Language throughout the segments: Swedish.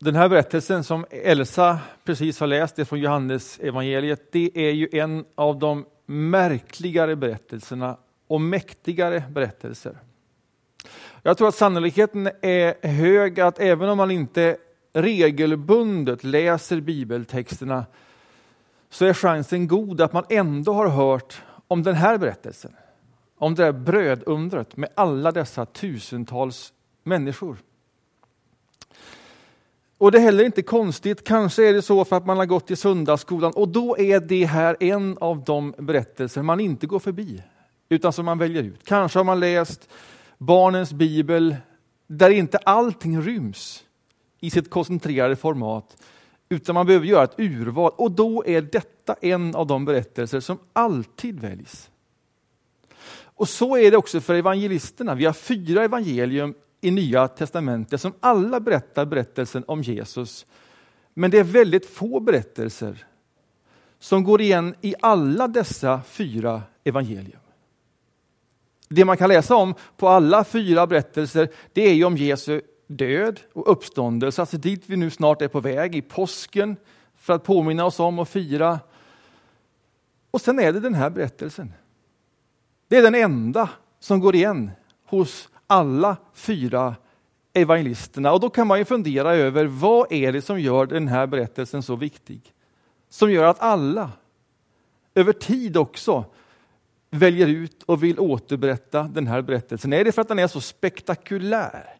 Den här berättelsen som Elsa precis har läst det från Johannes evangeliet, det är ju en av de märkligare berättelserna och mäktigare berättelser. Jag tror att sannolikheten är hög att även om man inte regelbundet läser bibeltexterna så är chansen god att man ändå har hört om den här berättelsen. Om det där brödundret med alla dessa tusentals människor. Och det är heller inte konstigt, kanske är det så för att man har gått i söndagsskolan och då är det här en av de berättelser man inte går förbi, utan som man väljer ut. Kanske har man läst barnens bibel där inte allting ryms i sitt koncentrerade format, utan man behöver göra ett urval och då är detta en av de berättelser som alltid väljs. Och så är det också för evangelisterna. Vi har fyra evangelium i Nya testamentet som alla berättar berättelsen om Jesus. Men det är väldigt få berättelser som går igen i alla dessa fyra evangelium. Det man kan läsa om på alla fyra berättelser, det är ju om Jesu död och uppståndelse, alltså dit vi nu snart är på väg, i påsken, för att påminna oss om och fira. Och sen är det den här berättelsen. Det är den enda som går igen hos alla fyra evangelisterna. Och då kan man ju fundera över vad är det som gör den här berättelsen så viktig? Som gör att alla, över tid också, väljer ut och vill återberätta den här berättelsen. Är det för att den är så spektakulär?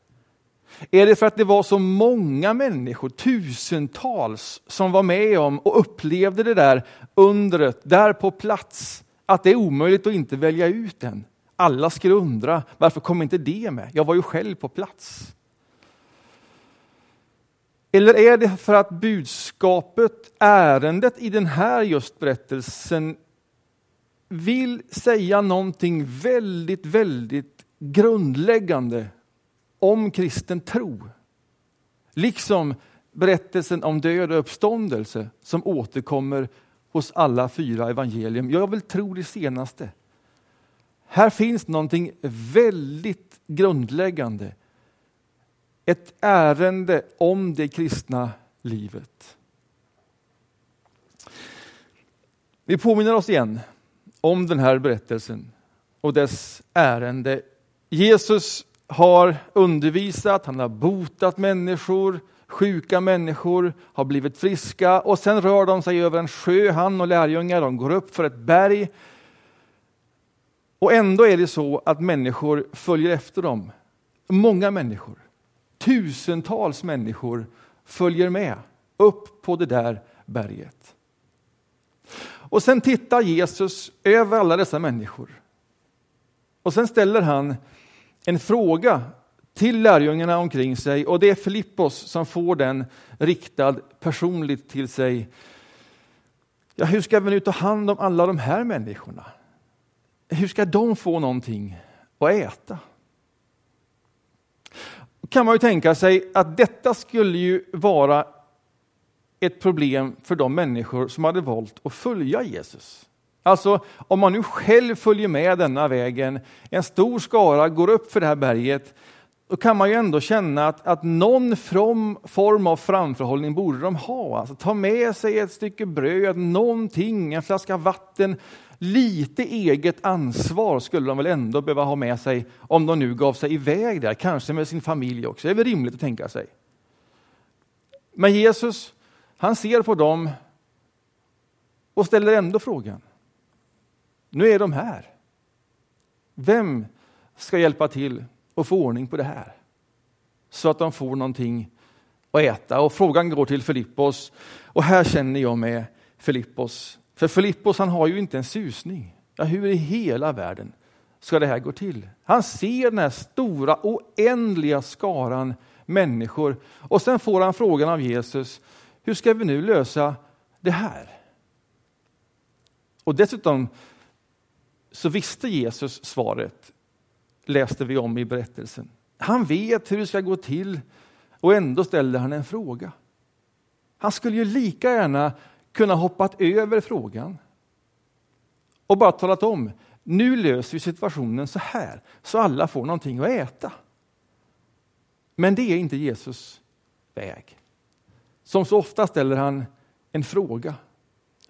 Är det för att det var så många människor, tusentals, som var med om och upplevde det där undret där på plats, att det är omöjligt att inte välja ut den? Alla skulle undra, varför kom inte det med? Jag var ju själv på plats. Eller är det för att budskapet, ärendet i den här just berättelsen vill säga någonting väldigt, väldigt grundläggande om kristen tro. Liksom berättelsen om död och uppståndelse som återkommer hos alla fyra evangelium. Jag vill tro det senaste. Här finns någonting väldigt grundläggande. Ett ärende om det kristna livet. Vi påminner oss igen om den här berättelsen och dess ärende. Jesus har undervisat, han har botat människor, sjuka människor har blivit friska och sen rör de sig över en sjö, han och lärjungar, de går upp för ett berg. Och ändå är det så att människor följer efter dem. Många människor, tusentals människor följer med upp på det där berget. Och sen tittar Jesus över alla dessa människor. Och sen ställer han en fråga till lärjungarna omkring sig och det är Filippos som får den riktad personligt till sig. Ja, hur ska vi nu ta hand om alla de här människorna? Hur ska de få någonting att äta? kan man ju tänka sig att detta skulle ju vara ett problem för de människor som hade valt att följa Jesus. Alltså om man nu själv följer med denna vägen, en stor skara går upp för det här berget, då kan man ju ändå känna att, att någon from, form av framförhållning borde de ha. Alltså, ta med sig ett stycke bröd, någonting, en flaska vatten. Lite eget ansvar skulle de väl ändå behöva ha med sig om de nu gav sig iväg där, kanske med sin familj också. Det är väl rimligt att tänka sig. Men Jesus, han ser på dem och ställer ändå frågan. Nu är de här. Vem ska hjälpa till att få ordning på det här? Så att de får någonting att äta. Och frågan går till Filippos. Och här känner jag med Filippos. För Filippos han har ju inte en susning. Ja, hur i hela världen ska det här gå till? Han ser den här stora oändliga skaran människor och sen får han frågan av Jesus. Hur ska vi nu lösa det här? Och dessutom så visste Jesus svaret, läste vi om i berättelsen. Han vet hur det ska gå till och ändå ställer han en fråga. Han skulle ju lika gärna kunna hoppat över frågan och bara talat om, nu löser vi situationen så här, så alla får någonting att äta. Men det är inte Jesus väg. Som så ofta ställer han en fråga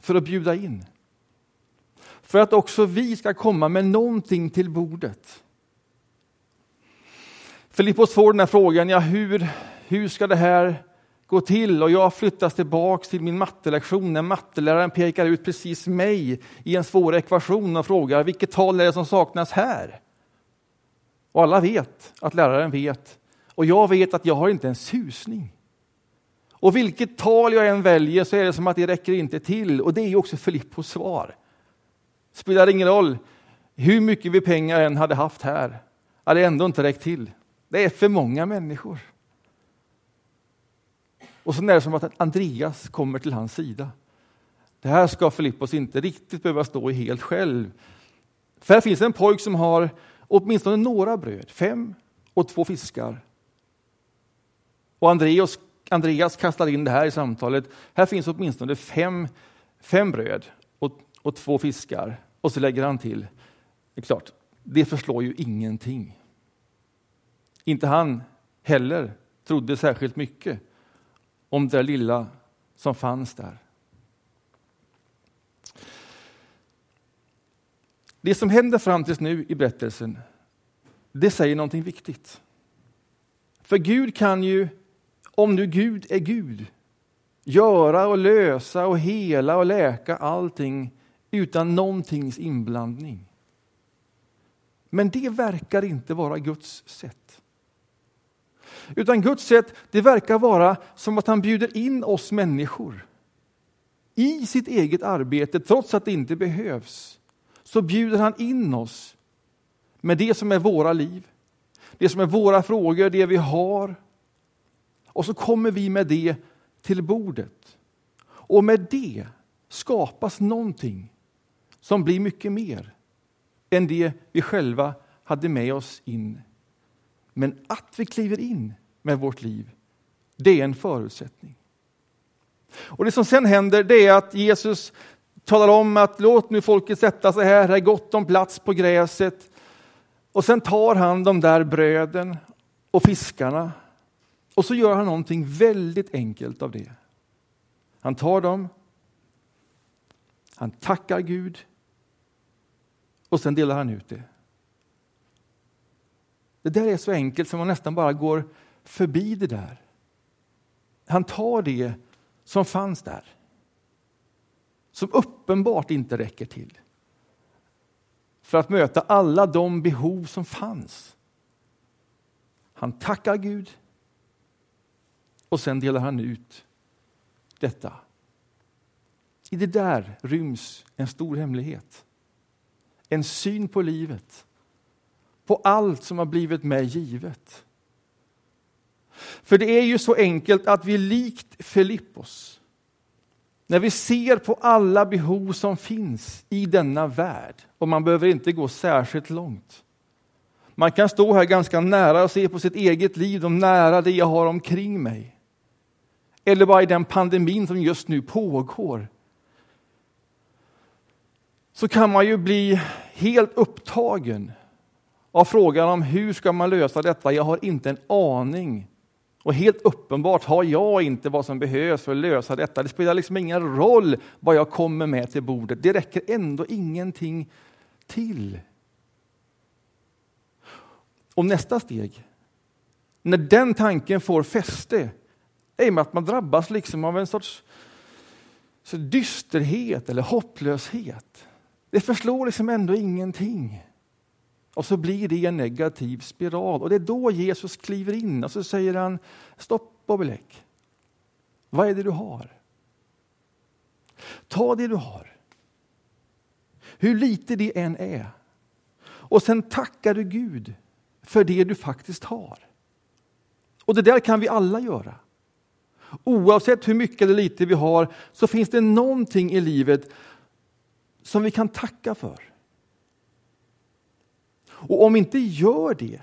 för att bjuda in. För att också vi ska komma med någonting till bordet. Filippos får den här frågan, ja hur, hur ska det här gå till? Och jag flyttas tillbaks till min mattelektion när matteläraren pekar ut precis mig i en svår ekvation och frågar vilket tal är det som saknas här? Och alla vet att läraren vet. Och jag vet att jag har inte en susning. Och vilket tal jag än väljer så är det som att det räcker inte till. Och det är ju också Filippos svar. Spelar ingen roll hur mycket vi pengar än hade haft här, hade ändå inte räckt till. Det är för många människor. Och så är det som att Andreas kommer till hans sida. Det här ska Filippos inte riktigt behöva stå i helt själv. För här finns en pojk som har åtminstone några bröd, fem och två fiskar. Och Andreas, Andreas kastar in det här i samtalet. Här finns åtminstone fem, fem bröd och, och två fiskar. Och så lägger han till, det är klart, det förslår ju ingenting. Inte han heller trodde särskilt mycket om det lilla som fanns där. Det som händer fram tills nu i berättelsen, det säger någonting viktigt. För Gud kan ju, om nu Gud är Gud, göra och lösa och hela och läka allting utan någontings inblandning. Men det verkar inte vara Guds sätt. Utan Guds sätt, det verkar vara som att han bjuder in oss människor i sitt eget arbete, trots att det inte behövs. Så bjuder han in oss med det som är våra liv, det som är våra frågor, det vi har. Och så kommer vi med det till bordet. Och med det skapas någonting som blir mycket mer än det vi själva hade med oss in. Men att vi kliver in med vårt liv, det är en förutsättning. Och Det som sen händer det är att Jesus talar om att låt nu folket sätta sig här, det är gott om plats på gräset. Och sen tar han de där bröden och fiskarna och så gör han någonting väldigt enkelt av det. Han tar dem, han tackar Gud och sen delar han ut det. Det där är så enkelt som man nästan bara går förbi det där. Han tar det som fanns där, som uppenbart inte räcker till för att möta alla de behov som fanns. Han tackar Gud och sen delar han ut detta. I det där ryms en stor hemlighet. En syn på livet, på allt som har blivit mig givet. För det är ju så enkelt att vi likt Filippos, när vi ser på alla behov som finns i denna värld, och man behöver inte gå särskilt långt. Man kan stå här ganska nära och se på sitt eget liv, de nära det jag har omkring mig. Eller bara i den pandemin som just nu pågår. Så kan man ju bli helt upptagen av frågan om hur ska man lösa detta? Jag har inte en aning. Och helt uppenbart har jag inte vad som behövs för att lösa detta. Det spelar liksom ingen roll vad jag kommer med till bordet. Det räcker ändå ingenting till. Och nästa steg, när den tanken får fäste, är med att man drabbas liksom av en sorts så dysterhet eller hopplöshet. Det förslår liksom ändå ingenting. Och så blir det en negativ spiral. Och det är då Jesus kliver in och så säger han stopp och belägg. Vad är det du har? Ta det du har. Hur lite det än är. Och sen tackar du Gud för det du faktiskt har. Och det där kan vi alla göra. Oavsett hur mycket eller lite vi har så finns det någonting i livet som vi kan tacka för. Och om vi inte gör det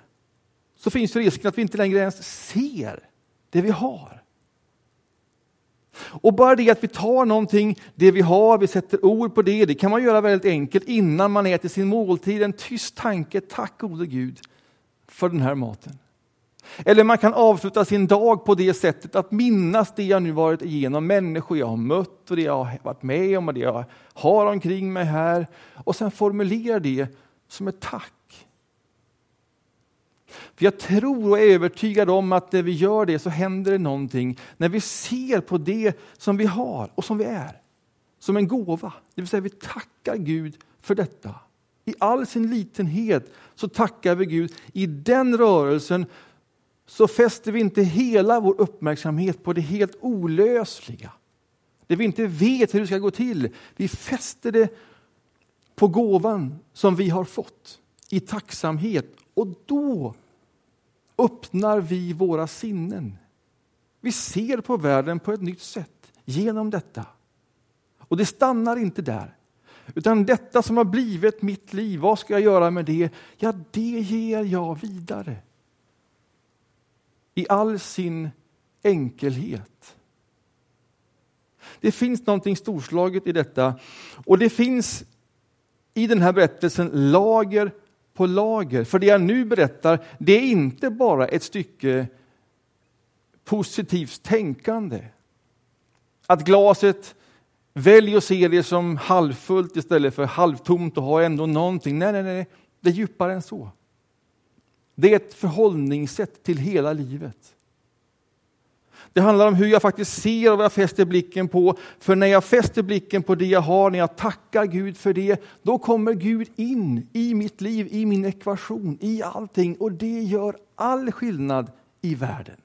så finns risken att vi inte längre ens ser det vi har. Och bara det att vi tar någonting, det vi har, vi sätter ord på det, det kan man göra väldigt enkelt innan man äter sin måltid. En tyst tanke, tack gode Gud för den här maten. Eller man kan avsluta sin dag på det sättet att minnas det jag nu varit igenom, människor jag har mött och det jag har varit med om och det jag har omkring mig här. Och sen formulera det som ett tack. För jag tror och är övertygad om att när vi gör det så händer det någonting när vi ser på det som vi har och som vi är. Som en gåva. Det vill säga vi tackar Gud för detta. I all sin litenhet så tackar vi Gud. I den rörelsen så fäster vi inte hela vår uppmärksamhet på det helt olösliga. Det vi inte vet hur det ska gå till. Vi fäster det på gåvan som vi har fått i tacksamhet och då öppnar vi våra sinnen. Vi ser på världen på ett nytt sätt genom detta. Och det stannar inte där. Utan detta som har blivit mitt liv, vad ska jag göra med det? Ja, det ger jag vidare. I all sin enkelhet. Det finns någonting storslaget i detta och det finns i den här berättelsen lager på lager. För det jag nu berättar, det är inte bara ett stycke positivt tänkande. Att glaset välj att se det som halvfullt istället för halvtomt och ha ändå någonting. Nej, nej, nej, det är djupare än så. Det är ett förhållningssätt till hela livet. Det handlar om hur jag faktiskt ser och vad jag fäster blicken på. För när jag fäster blicken på det jag har, när jag tackar Gud för det, då kommer Gud in i mitt liv, i min ekvation, i allting. Och det gör all skillnad i världen.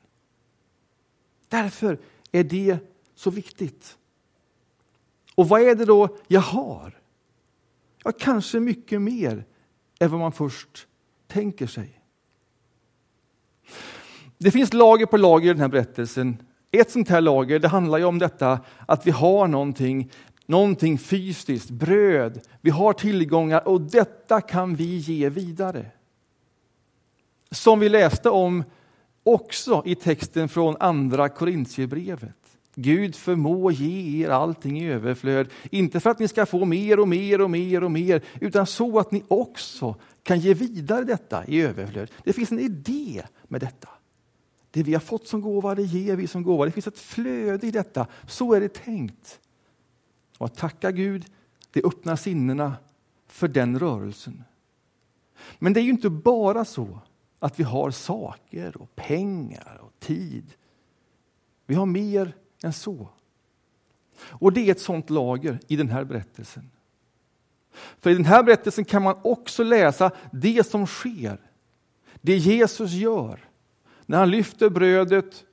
Därför är det så viktigt. Och vad är det då jag har? Ja, kanske mycket mer än vad man först tänker sig. Det finns lager på lager i den här berättelsen. Ett sånt här lager det handlar ju om detta att vi har någonting, någonting fysiskt, bröd. Vi har tillgångar och detta kan vi ge vidare. Som vi läste om också i texten från andra Korintierbrevet. Gud förmå ge er allting i överflöd, inte för att ni ska få mer och mer och mer och mer, utan så att ni också kan ge vidare detta i överflöd. Det finns en idé med detta. Det vi har fått som gåva, det ger vi som gåva. Det finns ett flöde i detta. Så är det tänkt. Och att tacka Gud, det öppnar sinnena för den rörelsen. Men det är ju inte bara så att vi har saker och pengar och tid. Vi har mer än så. Och det är ett sånt lager i den här berättelsen. För i den här berättelsen kan man också läsa det som sker. Det Jesus gör när han lyfter brödet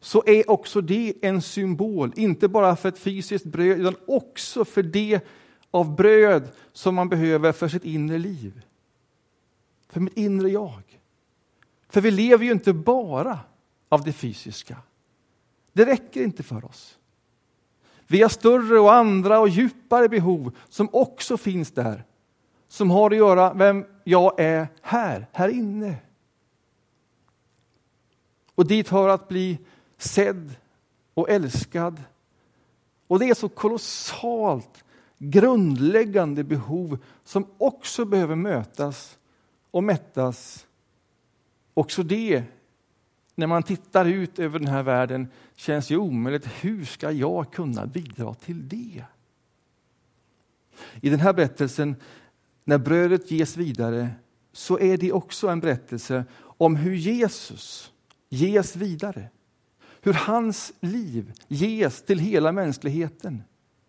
så är också det en symbol, inte bara för ett fysiskt bröd utan också för det av bröd som man behöver för sitt inre liv. För mitt inre jag. För vi lever ju inte bara av det fysiska. Det räcker inte för oss. Vi har större och andra och djupare behov som också finns där. Som har att göra med vem jag är här, här inne. Och dit hör att bli sedd och älskad. Och det är så kolossalt grundläggande behov som också behöver mötas och mättas. Också det, när man tittar ut över den här världen, känns ju omöjligt. Hur ska jag kunna bidra till det? I den här berättelsen, när brödet ges vidare, så är det också en berättelse om hur Jesus ges vidare. Hur hans liv ges till hela mänskligheten.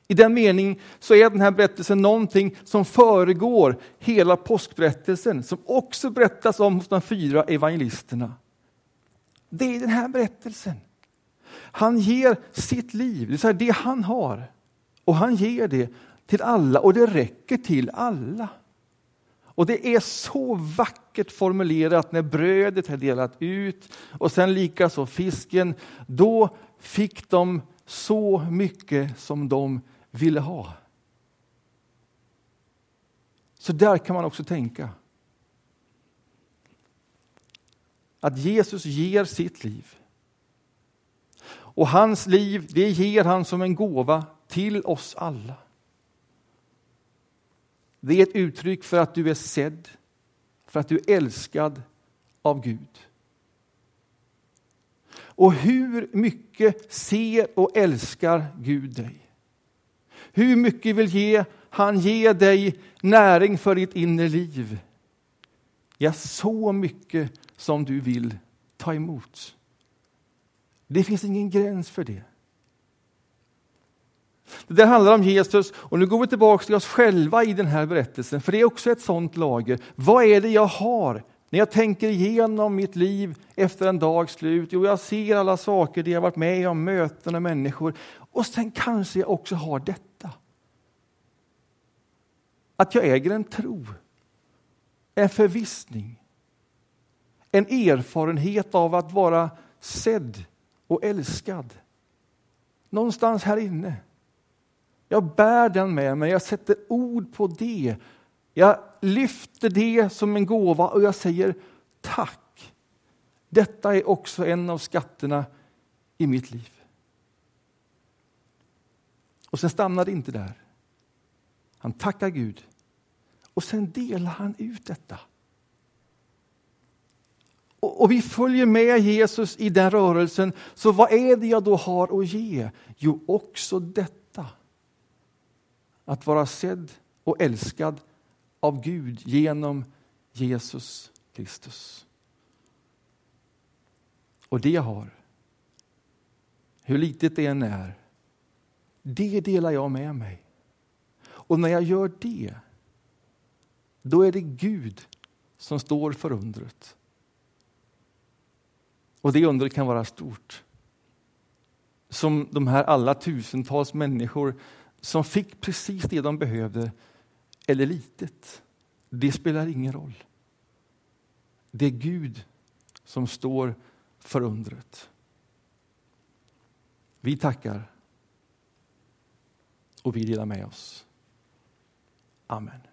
I den mening så är den här berättelsen någonting som föregår hela påskberättelsen, som också berättas om hos de fyra evangelisterna. Det är den här berättelsen. Han ger sitt liv, det är det han har, och han ger det till alla och det räcker till alla. Och det är så vackert formulerat när brödet har delat ut och sen likaså fisken. Då fick de så mycket som de ville ha. Så där kan man också tänka. Att Jesus ger sitt liv. Och hans liv, det ger han som en gåva till oss alla. Det är ett uttryck för att du är sedd, för att du är älskad av Gud. Och hur mycket ser och älskar Gud dig? Hur mycket vill ge, han ge dig näring för ditt inre liv? Ja, så mycket som du vill ta emot. Det finns ingen gräns för det. Det där handlar om Jesus och nu går vi tillbaka till oss själva i den här berättelsen, för det är också ett sånt lager. Vad är det jag har när jag tänker igenom mitt liv efter en dags slut? Jo, jag ser alla saker det jag varit med om, möten och människor. Och sen kanske jag också har detta. Att jag äger en tro, en förvissning, en erfarenhet av att vara sedd och älskad. Någonstans här inne. Jag bär den med mig, jag sätter ord på det. Jag lyfter det som en gåva och jag säger tack. Detta är också en av skatterna i mitt liv. Och sen stannar det inte där. Han tackar Gud och sen delar han ut detta. Och, och vi följer med Jesus i den rörelsen. Så vad är det jag då har att ge? Jo, också detta. Att vara sedd och älskad av Gud genom Jesus Kristus. Och det jag har, hur litet det än är, det delar jag med mig. Och när jag gör det, då är det Gud som står för undret. Och det undret kan vara stort. Som de här alla tusentals människor som fick precis det de behövde, eller litet. Det spelar ingen roll. Det är Gud som står för undret. Vi tackar och vi delar med oss. Amen.